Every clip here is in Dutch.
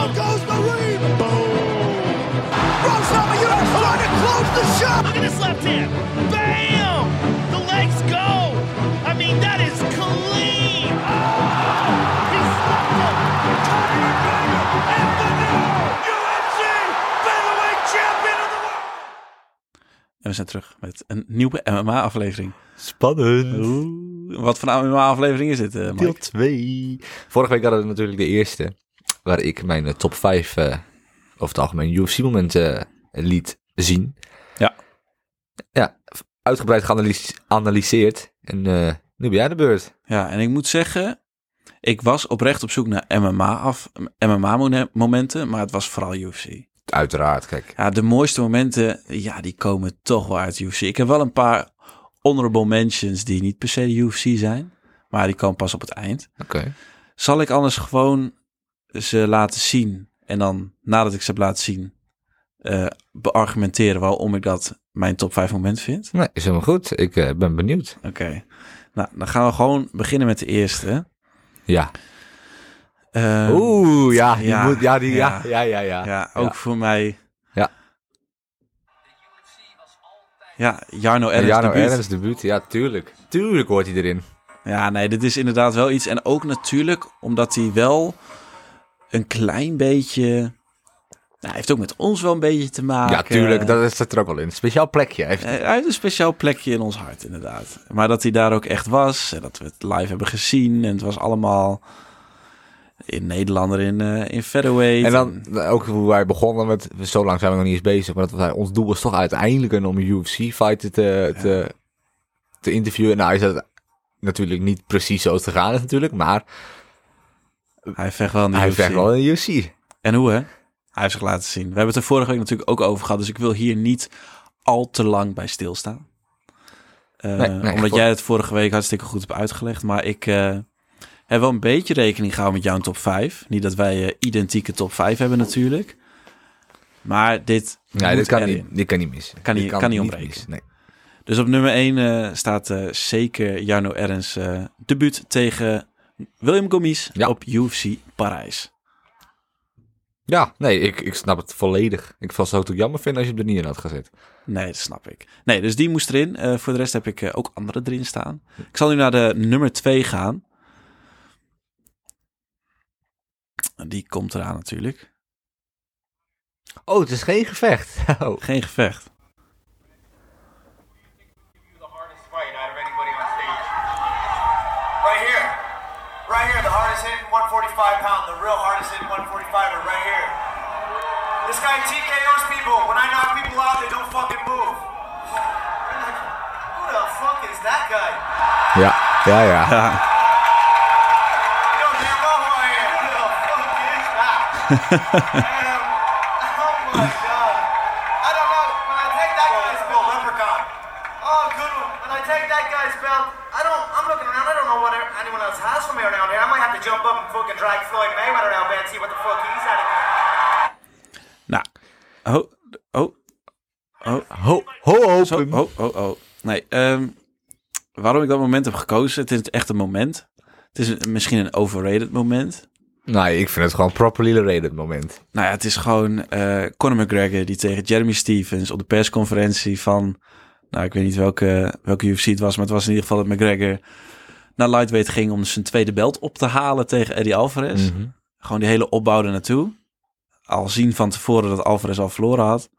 down goes Marine. Boom. Rose Namajunas trying to close the shot. Look at this left hand. Bam! The legs go. I mean, that is clean. Oh, he slapped him. And the new UFC featherweight champion of the world. En we zijn terug met een nieuwe MMA-aflevering. Spannend. Oeh, wat voor een MMA-aflevering is dit, eh, Mike? Deel 2. Vorige week hadden we natuurlijk de eerste. Waar ik mijn eh, top 5 eh over het algemeen UFC-momenten eh, liet zien. Ja. Ja, uitgebreid geanalyseerd. En nu ben jij de beurt. Ja, en ik moet zeggen, ik was oprecht op zoek naar MMA-momenten, maar het was vooral UFC. Uiteraard, kijk. Ja, de mooiste momenten, ja, die komen toch wel uit UFC. Ik heb wel een paar honorable mentions die niet per se de UFC zijn, maar die komen pas op het eind. Oké. Zal ik anders gewoon ze laten zien en dan, nadat ik ze heb laten zien, eh, beargumenteren waarom ik dat mijn top 5 moment vind? Nee, is helemaal goed. Ik eh, ben benieuwd. Oké. Nou, dan gaan we gewoon beginnen met de eerste. Ja. Ehm, Oeh, ja. Die ja, moet, ja, die, ja. ja. Ja, ja, ja. Ja, ook voor mij. Ja. Ja, Jarno Ernst Jarno debuut. Ernst debuut. Ja, tuurlijk. Tuurlijk hoort hij erin. Ja, nee, dit is inderdaad wel iets. En ook natuurlijk omdat hij wel een klein beetje... Nou, hij heeft ook met ons wel een beetje te maken. Ja, tuurlijk. Dat zit er ook wel in. Speciaal plekje. Heeft Eh, Hij heeft een speciaal plekje in ons hart, inderdaad. Maar dat hij daar ook echt was. En dat we het live hebben gezien. En het was allemaal in Nederlander in, eh in featherweight. En dan ook hoe wij begonnen met, zo lang zijn we nog niet eens bezig, maar dat was, ons doel was toch uiteindelijk een om een UFC-fighter te, te, te interviewen. Nou is dat natuurlijk niet precies zo te gaan natuurlijk, maar Hij vecht wel in de hij UFC. vecht wel in de UFC. En hoe, hè? Hij heeft zich laten zien. We hebben het er vorige week natuurlijk ook over gehad. Dus ik wil hier niet al te lang bij stilstaan. Nee, nee, omdat jij het vorige week hartstikke goed hebt uitgelegd. Maar ik eh, heb wel een beetje rekening gehouden met jouw top 5. Niet dat wij eh, identieke top 5 hebben natuurlijk. Maar dit, Nee, dit kan, erin. niet, dit kan niet mis. Kan Dit niet- kan niet ontbreken. mis, Nee. Dus op nummer 1 staat zeker Jarno eh debuut tegen William Gomis Ja. op UFC Parijs. Ja, nee, ik, ik snap het volledig. Ik zou het ook jammer vinden als je hem er niet in had gezet. Nee, dat snap ik. Nee, dus die moest erin. Eh, voor de rest heb ik eh, ook andere erin staan. Ik zal nu naar de nummer 2 gaan. Die komt eraan natuurlijk. Oh, het is geen gevecht. Oh. Geen gevecht. Hardest hitting 145 pound, the real hardest hitting 145er right here. This guy TKOs people. When I knock people out, they don't fucking move. Who the fuck is that guy? Yeah, yeah, ja. Ja, You know damn well who I am. Who the fuck is that? drag Floyd Mayweather out there and see what the fuck he's at again. nou. Oh, oh, oh. Ho, ho, Zo, oh, oh, oh. Nee, ehm, waarom ik dat moment heb gekozen, het is echt een moment. Het is een- misschien een overrated moment. Nee, ik vind het gewoon properly rated moment. Nou ja, het is gewoon eh Conor McGregor die tegen Jeremy Stevens op de persconferentie van... Nou, ik weet niet welke, welke UFC het was, maar het was in ieder geval dat McGregor naar lightweight ging om zijn tweede belt op te halen tegen Eddie Alvarez. Mhm. Gewoon die hele opbouw er naartoe. Al zien van tevoren dat Alvarez al verloren had.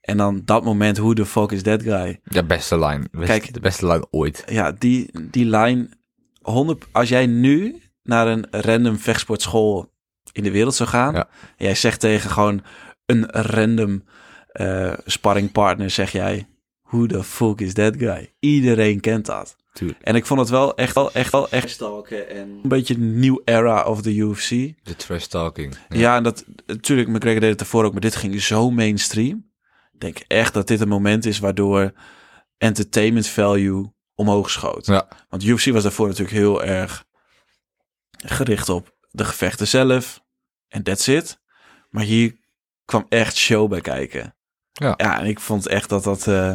En dan dat moment, who the fuck is that guy? De beste line. Best- Kijk. de beste line ooit. Ja, die, die line. 100, als jij nu naar een random vechtsportschool in de wereld zou gaan. Ja. En jij zegt tegen gewoon een random eh sparringpartner, zeg jij. Who the fuck is that guy? Iedereen kent dat. Tuurlijk. En ik vond het wel echt wel echt wel echt stalken en een beetje een nieuw era of the UFC. De trash talking. Ja, en dat natuurlijk McGregor deed het ervoor ook, maar dit ging zo mainstream. Ik denk echt dat dit een moment is waardoor entertainment value omhoog schoot. Ja. Want UFC was daarvoor natuurlijk heel erg gericht op de gevechten zelf en that's it. Maar hier kwam echt show bij kijken. Ja. Ja, en ik vond echt dat dat. eh,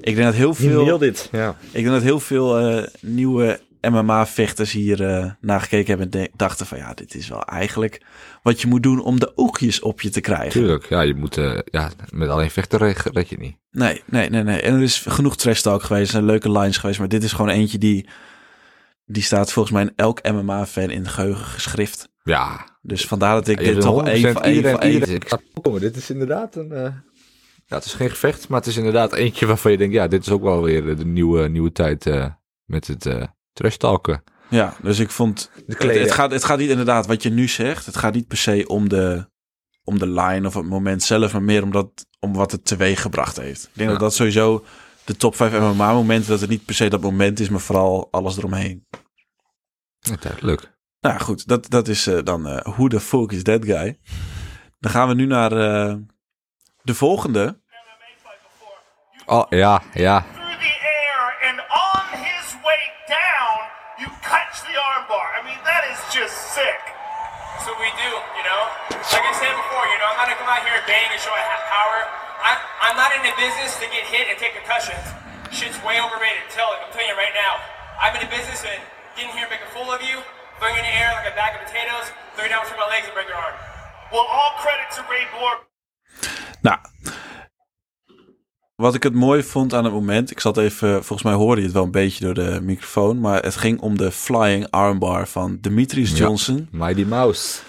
ik denk dat heel veel. dit. Ja. Ik denk dat heel veel eh, nieuwe MMA-vechters hier eh naar gekeken hebben en dachten van ja, dit is wel eigenlijk wat je moet doen om de oogjes op je te krijgen. Tuurlijk, ja, je moet, eh, ja, met alleen vechten red je niet. Nee, nee, nee, nee. En er is genoeg trash talk geweest, er zijn leuke lines geweest, maar dit is gewoon eentje die, die staat volgens mij in elk MMA-fan in het geheugen geschrift. Ja, Dus vandaar dat ik dit toch 100% één van één iedereen-. Dit is inderdaad een... eh, ja, het is geen gevecht, maar het is inderdaad eentje waarvan je denkt... Ja, dit is ook wel weer de nieuwe, nieuwe tijd eh, met het eh trash talken. Ja, dus ik vond. Het, kleden. het, gaat, het gaat niet inderdaad wat je nu zegt. Het gaat niet per se om de, om de line of het moment zelf, maar meer om, dat, om wat het teweeg gebracht heeft. Ik denk Ja. dat dat sowieso de top 5 MMA-momenten, dat het niet per se dat moment is, maar vooral alles eromheen. Ja. Nou goed, dat, dat is eh, dan eh Who the fuck is that guy? Dan gaan we nu naar eh, de volgende. Oh, ja, ja. through the air and on his way down, you catch the armbar. I mean, that is just sick. That's what we do, you know? Like I said before, you know, I'm not gonna come out here and bang and show I have power. I'm, I'm not in the business to get hit and take concussions. Shit's way overrated. Tell I'm telling you right now. I'm in the business of getting here and making a fool of you, throwing you in the air like a bag of potatoes, throw you down between my legs and break your arm. Well, all credit to Ray Borg. Nou, wat ik het mooi vond aan het moment, ik zat even, volgens mij hoorde je het wel een beetje door de microfoon, maar het ging om de flying armbar van Demetrius Ja. Johnson Mighty Mouse.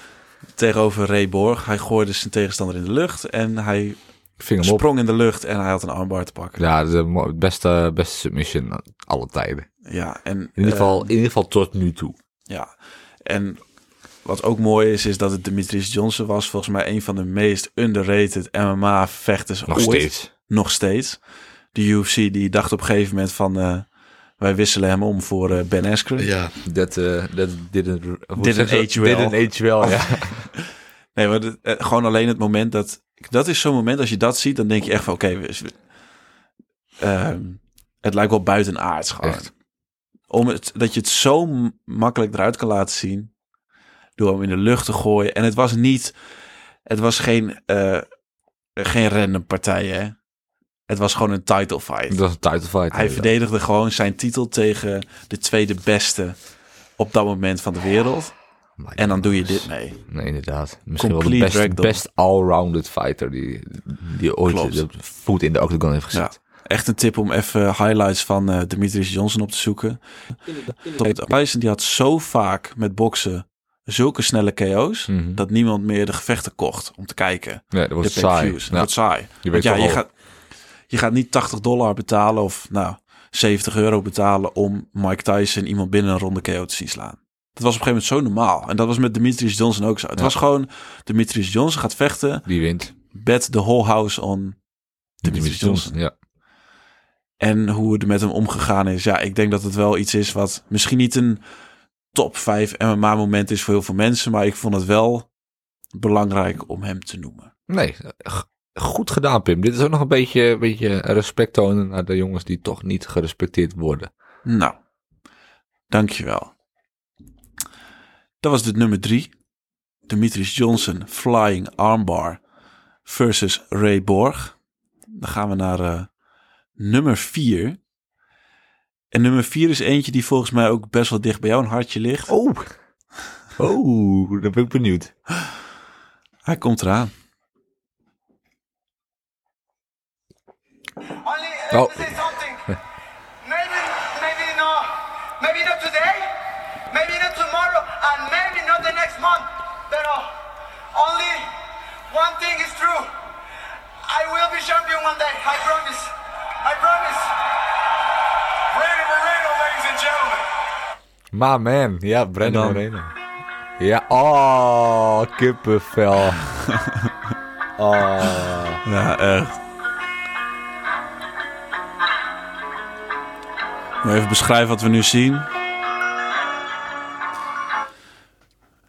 tegenover Ray Borg. Hij gooide zijn tegenstander in de lucht en hij Ving hem op. sprong in de lucht en hij had een armbar te pakken. Ja, de beste, beste submission alle tijden. Ja, en In ieder, eh, geval, in ieder geval tot nu toe. Ja, en wat ook mooi is, is dat het Demetrius Johnson was. Volgens mij een van de meest underrated MMA-vechters Nog ooit. steeds. Nog steeds. De UFC die dacht op een gegeven moment van... eh, wij wisselen hem om voor eh, Ben Askren. Ja, dat uh, that didn't, hoe Didn't zeg je age dat? well. Didn't age well, ja. Nee, maar eh, gewoon alleen het moment dat... Dat is zo'n moment, als je dat ziet, dan denk je echt van... Oké, we- ehm, het lijkt wel buitenaards gewoon. Echt. Om het, dat je het zo makkelijk eruit kan laten zien... door hem in de lucht te gooien. En het was niet... Het was geen, eh, geen random partij, hè. Het was gewoon een title fight. Dat was een title fight. Hij verdedigde gewoon zijn titel tegen de tweede beste op dat moment van de wereld. En dan doe je dit mee. Nee, inderdaad. Misschien wel de best, best all-rounded fighter die, die ooit Klopt. de voet in de octagon heeft Ja. gezet. Echt een tip om even highlights van eh Demetrius Johnson op te zoeken. Tyson die had zo vaak met boksen zulke snelle KO's... Mhm. dat niemand meer de gevechten kocht om te kijken. Nee, dat De was saai. Dat Ja. saai. Je weet ja, je al- gaat, je gaat niet 80 dollar betalen of nou 70 euro betalen om Mike Tyson iemand binnen een ronde KO te zien slaan. Dat was op een gegeven moment zo normaal. En dat was met Demetrius Johnson ook zo. Het Ja. was gewoon, Demetrius Johnson gaat vechten. Die wint. Bet the whole house on Demetrius Johnson. Ja. En hoe het met hem omgegaan is. Ja, ik denk dat het wel iets is wat misschien niet een top 5 MMA moment is voor heel veel mensen. Maar ik vond het wel belangrijk om hem te noemen. Nee, goed gedaan Pim. Dit is ook nog een beetje, een beetje respect tonen naar de jongens die toch niet gerespecteerd worden. Nou, dankjewel. Dat was de nummer drie. Demetrius Johnson Flying Armbar versus Ray Borg. Dan gaan we naar eh, nummer vier. En nummer vier is eentje die volgens mij ook best wel dicht bij jou een hartje ligt. Oh. Oh, dan ben ik benieuwd. Hij komt eraan. Only let Oh. me say something. maybe, maybe not, maybe not today, maybe not tomorrow, and maybe not the next month. But only one thing is true. I will be champion one day. I promise. I promise. Maar man, ja, Brandon dan- Moreno. Ja, oh, kippenvel. oh. Ja, echt. Even beschrijven wat we nu zien.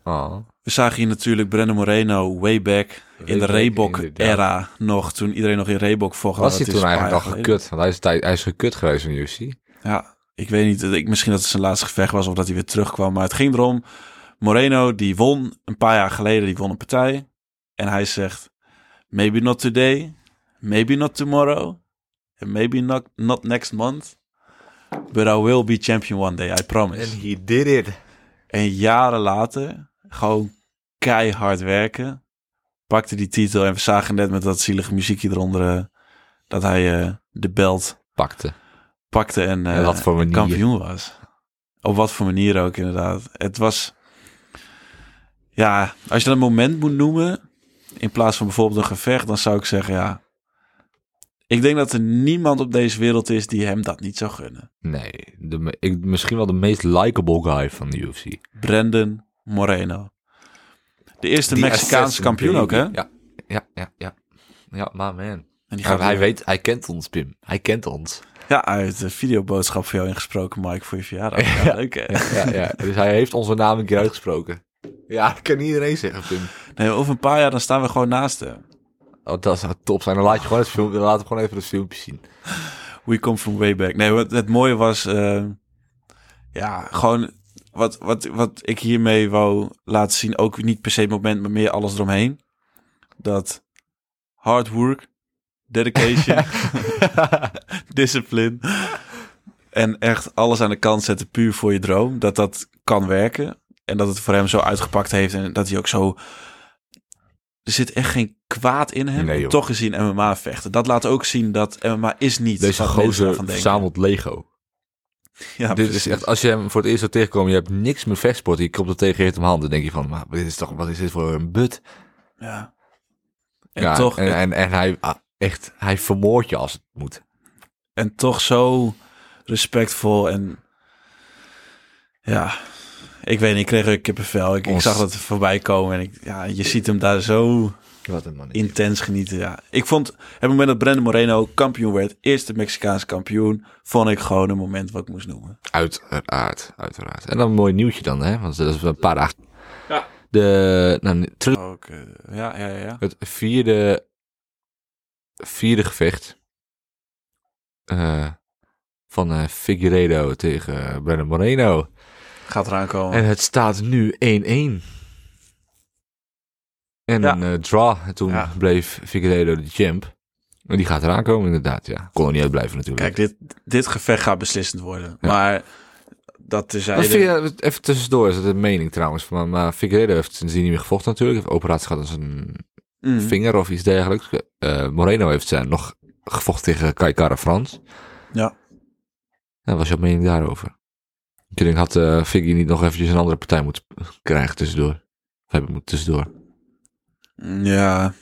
oh. We zagen hier natuurlijk Brandon Moreno way back in de Reebok-era nog. Toen iedereen nog in Reebok vocht. Was hij toen eigenlijk al gekut? Want hij is, hij is gekut geweest van UFC. Ja, ik weet niet. Ik, misschien dat het zijn laatste gevecht was of dat hij weer terugkwam. Maar het ging erom. Moreno, die won een paar jaar geleden. Die won een partij. En hij zegt, maybe not today. Maybe not tomorrow. And maybe not, not next month. But I will be champion one day, I promise. And he did it. En jaren later, gewoon keihard werken, pakte die titel. En we zagen net met dat zielige muziekje eronder, eh, dat hij eh, de belt Pakte. Pakte en, En wat voor manier. kampioen was. Op wat voor manier ook inderdaad. Het was, ja, als je dat een moment moet noemen, in plaats van bijvoorbeeld een gevecht, dan zou ik zeggen, ja, ik denk dat er niemand op deze wereld is die hem dat niet zou gunnen. Nee, de, ik, misschien wel de meest likable guy van de UFC. Brandon Moreno. De eerste Die Mexicaanse kampioen ook, hè? Ja, ja, ja, ja. Ja, maar man. En die Ja, gaat hij weet, hij kent ons, Pim. Hij kent ons. Ja, heeft een videoboodschap voor jou ingesproken, Mike, voor je verjaardag. Ja, leuk, hè? Ja, ja. Dus hij heeft onze naam een keer uitgesproken. Ja, dat kan iedereen zeggen, Pim. Nee, over een paar jaar dan staan we gewoon naast hem. Oh, dat zou top zijn. Dan laat je gewoon het filmpje, dan laten we gewoon even het filmpje zien. We come from way back. Nee, wat het mooie was, eh, ja, gewoon wat, wat, wat ik hiermee wou laten zien. Ook niet per se het moment, maar meer alles eromheen. Dat hard work, dedication, discipline en echt alles aan de kant zetten puur voor je droom. Dat dat kan werken. En dat het voor hem zo uitgepakt heeft en dat hij ook zo... Er zit echt geen kwaad in hem Nee, toch in MMA vechten. Dat laat ook zien dat MMA is niet Deze gozer verzamelt Lego. Ja, dit is echt, als je hem voor het eerst zou tegenkomen, je hebt niks met vechtsport, je komt er tegen, je heeft hem handen, denk je van, maar dit is toch, wat is dit voor een but? Ja. En, ja, toch, en, en, en hij, ah, echt, hij vermoordt je als het moet. en toch zo respectvol en ja, ik weet niet, ik kreeg er kippenvel. Ik, ik Ons- zag dat voorbij komen en ik, ja, je ziet hem daar zo Wat een man. intens genieten. Ja. Ik vond het moment dat Brandon Moreno kampioen werd, eerste Mexicaanse kampioen, vond ik gewoon een moment wat ik moest noemen. Uiteraard, uiteraard. En dan een mooi nieuwtje dan, hè, want dat is een paar dagen. Ja. De, nou, Ook, ja, ja, ja. het vierde, vierde gevecht eh, van eh Figueiredo tegen Brandon Moreno. Gaat eraan komen. En het staat nu 1-1. En Ja. een eh, draw. En toen Ja. bleef Figueiredo de champ. En die gaat eraan komen inderdaad, ja. Kon er niet uitblijven natuurlijk. Kijk, dit, dit gevecht gaat beslissend worden. Ja. Maar dat terzijde... Figue- even tussendoor is het een mening trouwens. Maar, maar Figueiredo heeft sindsdien niet meer gevochten natuurlijk. Heeft operatie gehad aan zijn Mm. vinger of iets dergelijks. Eh, Moreno heeft zijn nog gevochten tegen Kai Kara Frans. Ja. En wat was jouw mening daarover? Ik denk, had eh Figgy niet nog eventjes een andere partij moeten krijgen tussendoor? Of hebben moeten tussendoor? Ja.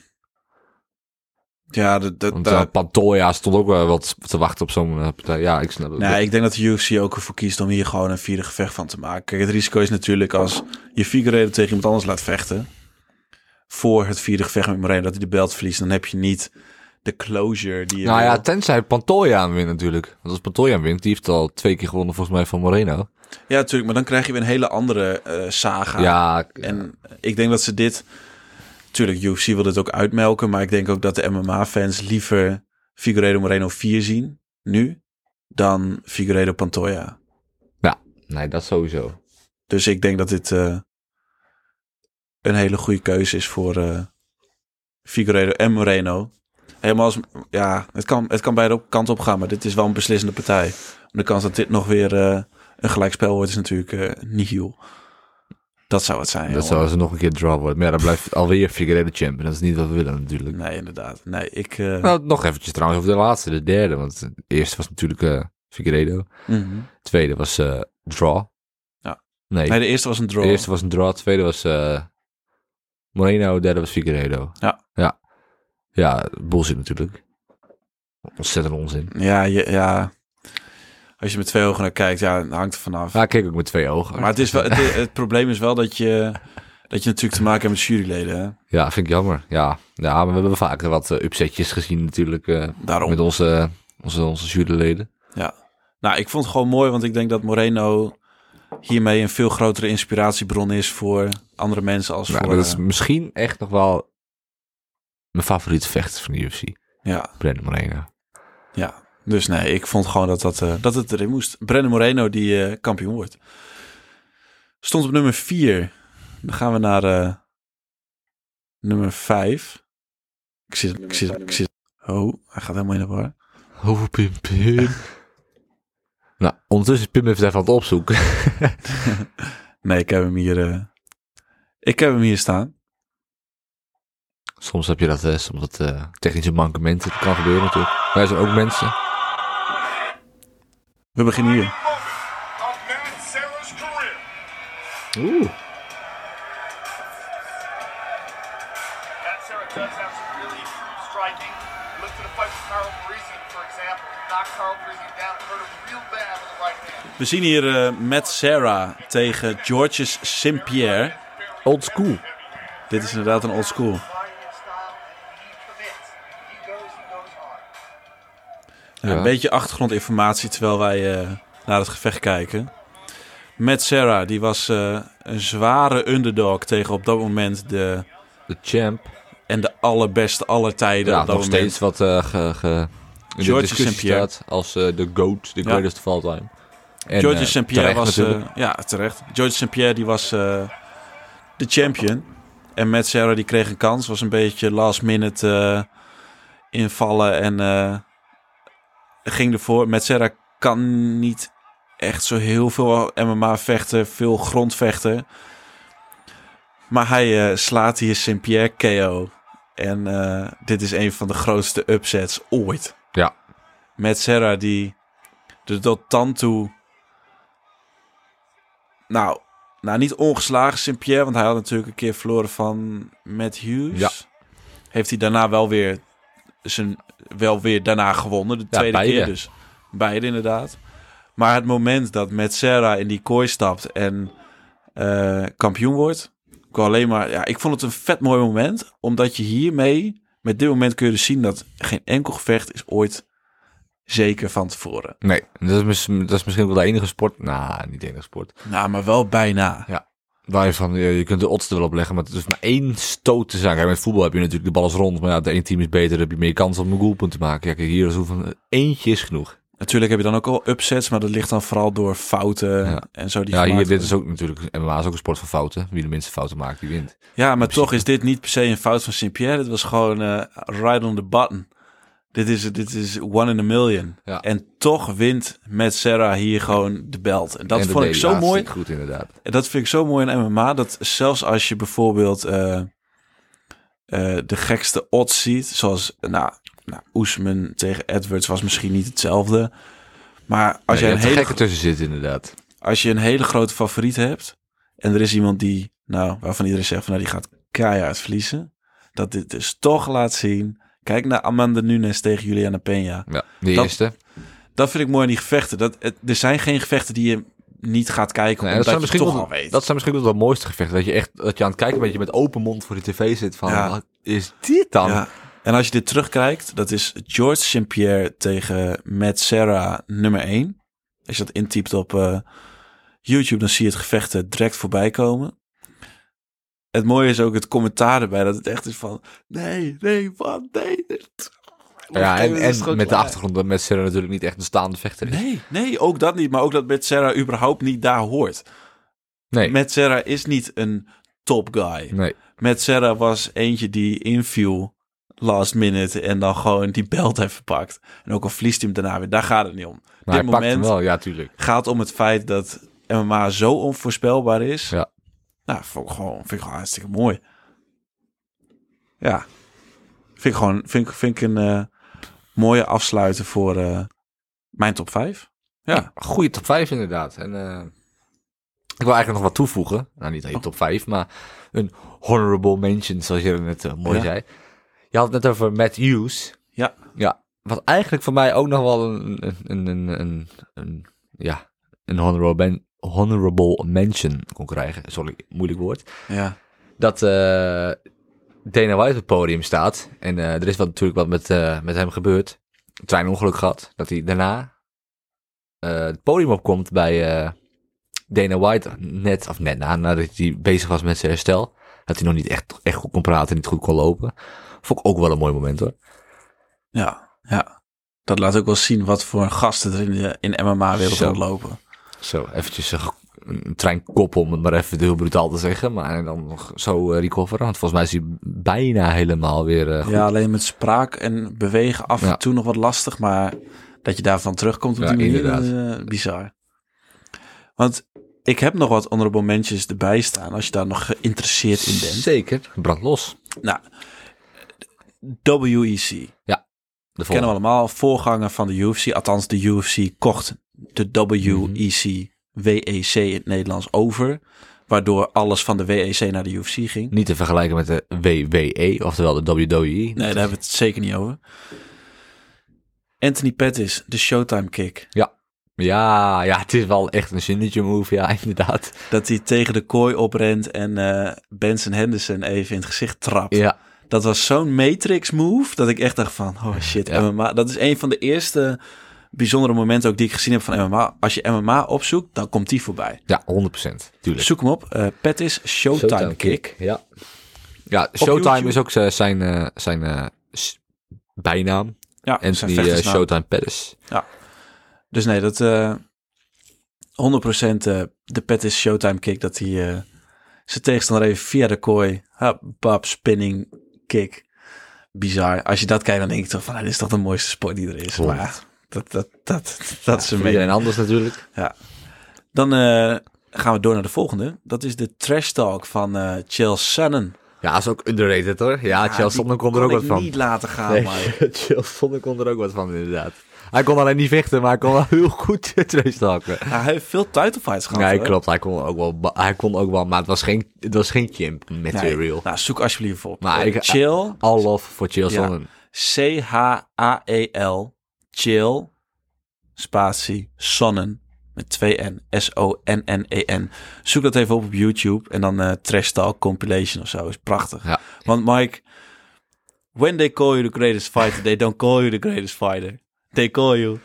Ja, dat, dat, Want eh, Pantoja stond ook wel wat te wachten op zo'n partij. Ja, ik snap het. Nee, ik denk dat de UFC ook ervoor kiest om hier gewoon een vierde gevecht van te maken. Kijk, het risico is natuurlijk als je Figueiredo tegen iemand anders laat vechten. Voor het vierde gevecht met Moreno, dat hij de belt verliest. Dan heb je niet de closure die je nou wil. ja, tenzij Pantoja wint natuurlijk. Want als Pantoja wint, die heeft al twee keer gewonnen volgens mij van Moreno. Ja, natuurlijk. Maar dan krijg je weer een hele andere eh, saga. Ja, En ik denk dat ze dit... Tuurlijk, UFC wil dit ook uitmelken. Maar ik denk ook dat de MMA-fans liever Figueiredo Moreno 4 zien. Nu. Dan Figueiredo Pantoja. nee, dat sowieso. Dus ik denk dat dit eh, een hele goede keuze is voor eh Figueiredo en Moreno. Helemaal als, ja, het kan, het kan beide op, kanten op gaan, maar dit is wel een beslissende partij. De kans dat dit nog weer eh, een gelijkspel wordt is natuurlijk eh nihil. Dat zou het zijn. dat jongen. zou ze nog een keer draw worden. Maar ja, dan blijft alweer Figueiredo champ. En dat is niet wat we willen natuurlijk. Nee, inderdaad. Nee, ik... eh, Nou, nog eventjes trouwens over de laatste, de derde. Want de eerste was natuurlijk eh Figueiredo. De tweede was draw. Ja. Nee, Nee, de eerste was een draw. de eerste was een draw. De tweede was Moreno. De derde was Figueiredo. Ja. Ja. Ja, bullshit natuurlijk. Ontzettend onzin. Ja, je, ja, als je met twee ogen naar kijkt, ja, hangt er vanaf. Ja, ik keek ook met twee ogen. Maar het, is wel, het, het probleem is wel dat je, dat je natuurlijk te maken hebt met juryleden. Hè? Ja, vind ik jammer. Ja, ja maar we hebben vaker wat eh, upsetjes gezien natuurlijk. eh, Daarom. met onze, onze, onze juryleden. Ja. Nou, ik vond het gewoon mooi, want ik denk dat Moreno hiermee een veel grotere inspiratiebron is voor andere mensen als Nou, voor... dat is eh, misschien echt nog wel mijn favoriete vechter van de UFC. ja, Brandon Moreno. ja. Dus nee, ik vond gewoon dat, dat, eh, dat het erin moest. Brandon Moreno die eh, kampioen wordt. Stond op nummer 4. Dan gaan we naar nummer 5. Ik zit, ik zit, ik zit... Oh, hij gaat helemaal in de war. Oh, Pim Pim. Nou, ondertussen is Pim even even aan het opzoeken. Nee, ik heb hem hier... eh, ik heb hem hier staan. soms heb je dat, eh, soms dat eh, technische mankementen. Dat kan gebeuren natuurlijk. Wij zijn ook mensen. We beginnen hier. Oeh. Matt Sarah does have some really true striking. Look to the fight with Carl Parisian, for example. He knocked Carl Parisian down and hurt him real bad with the right hand. We zien hier eh, Matt Serra tegen Georges St-Pierre. Old school. Dit is inderdaad een old school. Ja. Een beetje achtergrondinformatie terwijl wij eh, naar het gevecht kijken. Matt Serra, die was eh, een zware underdog tegen op dat moment de, De champ. De allerbeste aller tijden. Ja, op dat nog moment. steeds wat ge, ge, in de George discussie St-Pierre. staat als eh, de GOAT, de greatest of all time. En, George eh, St-Pierre terecht was... ja, terecht. George St-Pierre die was de champion. En Matt Serra die kreeg een kans. Was een beetje last minute invallen en ging ervoor. Matt Serra kan niet echt zo heel veel MMA vechten. Veel grondvechten. Maar hij slaat hier St-Pierre KO. En eh, dit is een van de grootste upsets ooit. Ja. Matt Serra die er tot dan toe... Nou, nou niet ongeslagen St-Pierre, want hij had natuurlijk een keer verloren van Matt Hughes. Ja. Heeft hij daarna wel weer, zijn, wel weer daarna gewonnen, de Ja, tweede beide. keer dus. Beide inderdaad. Maar het moment dat Matt Serra in die kooi stapt en eh, kampioen wordt, ik alleen maar, ja, ik vond het een vet mooi moment, omdat je hiermee, met dit moment kun je dus zien dat geen enkel gevecht is ooit zeker van tevoren. Nee, dat is, dat is misschien wel de enige sport. Nou, niet de enige sport. Nou, maar wel bijna. Waar je van, je, je kunt de odds er wel op leggen, maar het is maar één stoot te zijn. Kijk, met voetbal heb je natuurlijk de bal is rond, maar ja, de ene team is beter, dan heb je meer kans om een goalpunt te maken. Ja, kijk, hier is hoeveel, eentje is genoeg. Natuurlijk heb je dan ook al upsets, maar dat ligt dan vooral door fouten Ja. en zo. Die ja, hier, dit is ook natuurlijk, MMA is ook een sport van fouten. Wie de minste fouten maakt, die wint. Ja, maar toch is dit niet per se een fout van St-Pierre. Dit was gewoon eh right on the button. Dit is, dit is one in a million. Ja. En toch wint Matt Serra hier gewoon de belt. En dat En vond ik zo mooi. goed inderdaad. En dat vind ik zo mooi in MMA. Dat zelfs als je bijvoorbeeld eh, eh, de gekste odds ziet. Zoals, nou, nou Oesman tegen Edwards was misschien niet hetzelfde. Maar als, je een hele, gekke tussen zit inderdaad. als je een hele grote favoriet hebt. En er is iemand die, nou, waarvan iedereen zegt van nou, die gaat keihard verliezen. Dat dit dus toch laat zien. Kijk naar Amanda Nunes tegen Juliana Peña. Ja, de Dat- eerste. Dat vind ik mooi in die gevechten. Dat, het, er zijn geen gevechten die je niet gaat kijken. Nee, dat, omdat zijn je misschien toch wel, al weet. dat zijn misschien wel de mooiste gevechten. Dat je echt dat je aan het kijken bent, je met open mond voor de tv zit van, Ja. wat is dit dan? Ja. En als je dit terugkijkt, dat is George St. Pierre tegen Matt Serra nummer 1. Als je dat intypt op eh, YouTube, dan zie je het gevecht er direct voorbij komen. Het mooie is ook het commentaar erbij, dat het echt is van... Nee, nee, wat, nee. dit- Ja, en, met de achtergrond dat met Serra natuurlijk niet echt een staande vechter is. Nee, nee, ook dat niet. Maar ook dat Matt Serra überhaupt niet daar hoort. Nee, Matt Serra is niet een top guy. nee. Matt Serra was eentje die inviel last minute en dan gewoon die belt heeft verpakt. En ook al verliest hij hem daarna weer, daar gaat het niet om. Maar Dit moment wel, ja, tuurlijk. gaat om het feit dat MMA zo onvoorspelbaar is. Ja. Nou, vond ik gewoon, vind ik gewoon hartstikke mooi. Ja. Vind ik gewoon, vind vind ik een eh, mooie afsluiter voor eh, mijn top 5. Ja. Goede top 5 inderdaad. En eh, ik wil eigenlijk nog wat toevoegen. Nou, niet aan je top 5, maar een honorable mention, zoals je net mooi Ja. zei. Je had het net over Matt Hughes. Ja. Ja, wat eigenlijk voor mij ook nog wel een, een, een, een, een, ja, een honorable, men- honorable mention kon krijgen. Sorry, moeilijk woord. Ja. Dat eh Dana White op het podium staat. En eh, er is wat, natuurlijk wat met, eh, met hem gebeurd. Een klein ongeluk gehad. Dat hij daarna het podium opkomt bij Dana White. Net, of net na, nadat hij bezig was met zijn herstel. Dat hij nog niet echt, echt goed kon praten en niet goed kon lopen. Vond ik ook wel een mooi moment hoor. Ja. Ja. Dat laat ook wel zien wat voor gasten er in de in MMA-wereld rondlopen. Zo, eventjes een, een treinkop om het maar even heel brutaal te zeggen. Maar dan nog zo eh, recoveren. Want volgens mij is hij bijna helemaal weer eh. Ja, alleen met spraak en bewegen af Ja. en toe nog wat lastig. Maar dat je daarvan terugkomt op Ja, die manier. eh, bizar. Want ik heb nog wat honorable mentions erbij staan, als je daar nog geïnteresseerd in bent. Zeker. Brand los. Nou, WEC. De kennen we allemaal, voorganger van de UFC. Althans, de UFC kocht de WEC, WEC in het Nederlands over. Waardoor alles van de WEC naar de UFC ging. Niet te vergelijken met de WWE, oftewel de WWE. Nee, daar hebben we het zeker niet over. Anthony Pettis, de Showtime kick. Ja. Ja, ja, het is wel echt een signature move, ja, inderdaad. Dat hij tegen de kooi oprent en eh, Benson Henderson even in het gezicht trapt. Ja, Dat was zo'n Matrix move dat ik echt dacht van, oh shit, Ja. MMA. Dat is een van de eerste bijzondere momenten ook die ik gezien heb van MMA. Als je MMA opzoekt, dan komt die voorbij. ja 100%. Tuurlijk. Zoek hem op. eh Pettis Showtime, kick. Ja. Ja, Showtime is ook zijn, eh, zijn eh, s- bijnaam. Ja, zijn eh, vechtersnaam. Showtime Pettis. Dus nee, dat eh 100% eh, de Pettis Showtime kick. Dat hij zijn tegenstander even via de kooi. Hap, bap, spinning kick. Bizar. Als je dat kijkt, dan denk ik toch van, nou, dit is toch de mooiste sport die er is. Maar ja, dat, dat, dat, dat is een iedereen anders natuurlijk. Dan eh, gaan we door naar de volgende. Dat is de trash talk van Chael Sonnen. Ja, is ook underrated hoor. Ja, Chael die Sonnen kon er ook wat van. niet laten gaan, Nee, maar... Chael Sonnen kon er ook wat van inderdaad. Hij kon alleen niet vechten, maar hij kon wel heel goed trash talken. Ja, hij heeft veel title fights gehad. Nee, hoor. klopt. Hij kon ook wel, hij kon ook wel, maar het was geen, het was geen chimp Nee. material. Nou, zoek alsjeblieft op. Maar ik- Chill, All love voor Chael Ja. C-H-A-E-L, chill, spatie, sonnen, met twee N, S-O-N-N-E-N. Zoek dat even op op YouTube en dan eh Trash Talk Compilation of zo, is prachtig. Ja. Want Mike, when they call you the greatest fighter, they don't call you the greatest fighter. They call you...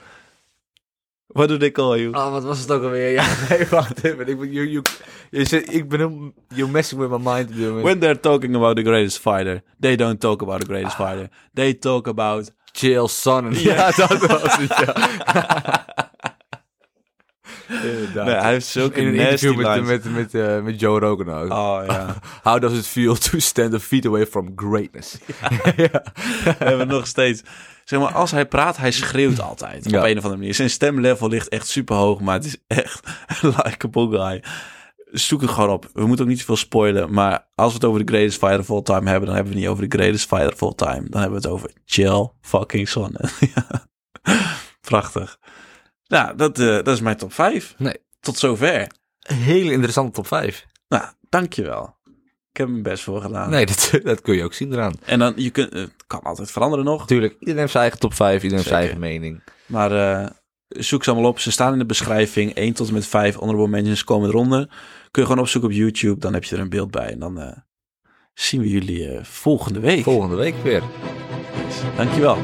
What do they call you? Oh, wat was het ook alweer? Ja, nee, wacht even. Ik ben, you, you, je ik ben heel, you're messing with my mind. dude. When they're talking about the greatest fighter, they don't talk about the greatest fighter. They talk about... Chael Sonnen. Ja, dat was het, ja. Inderdaad. Nee, hij heeft zulke In een nasty interview met, lines. met, met, eh, met Joe Rogan ook. Oh ja. How does it feel to stand a feet away from greatness? ja. We hebben nog steeds. Zeg maar, als hij praat, hij schreeuwt altijd. Ja. Op een of andere manier. Zijn stemlevel ligt echt super hoog, maar het is echt een likable guy. Zoek het gewoon op. We moeten ook niet zoveel spoilen. Maar als we het over de greatest fighter of all time hebben, dan hebben we het niet over de greatest fighter of all time. Dan hebben we het over chill fucking Sonnen. Ja. Prachtig. Nou, dat, eh, dat is mijn top 5. Nee. Tot zover. Hele interessante top 5. Nou, dankjewel. Ik heb mijn best voor gedaan. Nee, dat, dat kun je ook zien eraan. En dan, je kunt, het kan altijd veranderen nog. Natuurlijk, iedereen heeft zijn eigen top 5, iedereen heeft zijn eigen mening. Maar eh, zoek ze allemaal op. Ze staan in de beschrijving. 1 tot en met 5 honorable mentions komen eronder. Kun je gewoon opzoeken op YouTube. Dan heb je er een beeld bij. En dan eh, zien we jullie eh, volgende week. Volgende week weer. Dankjewel.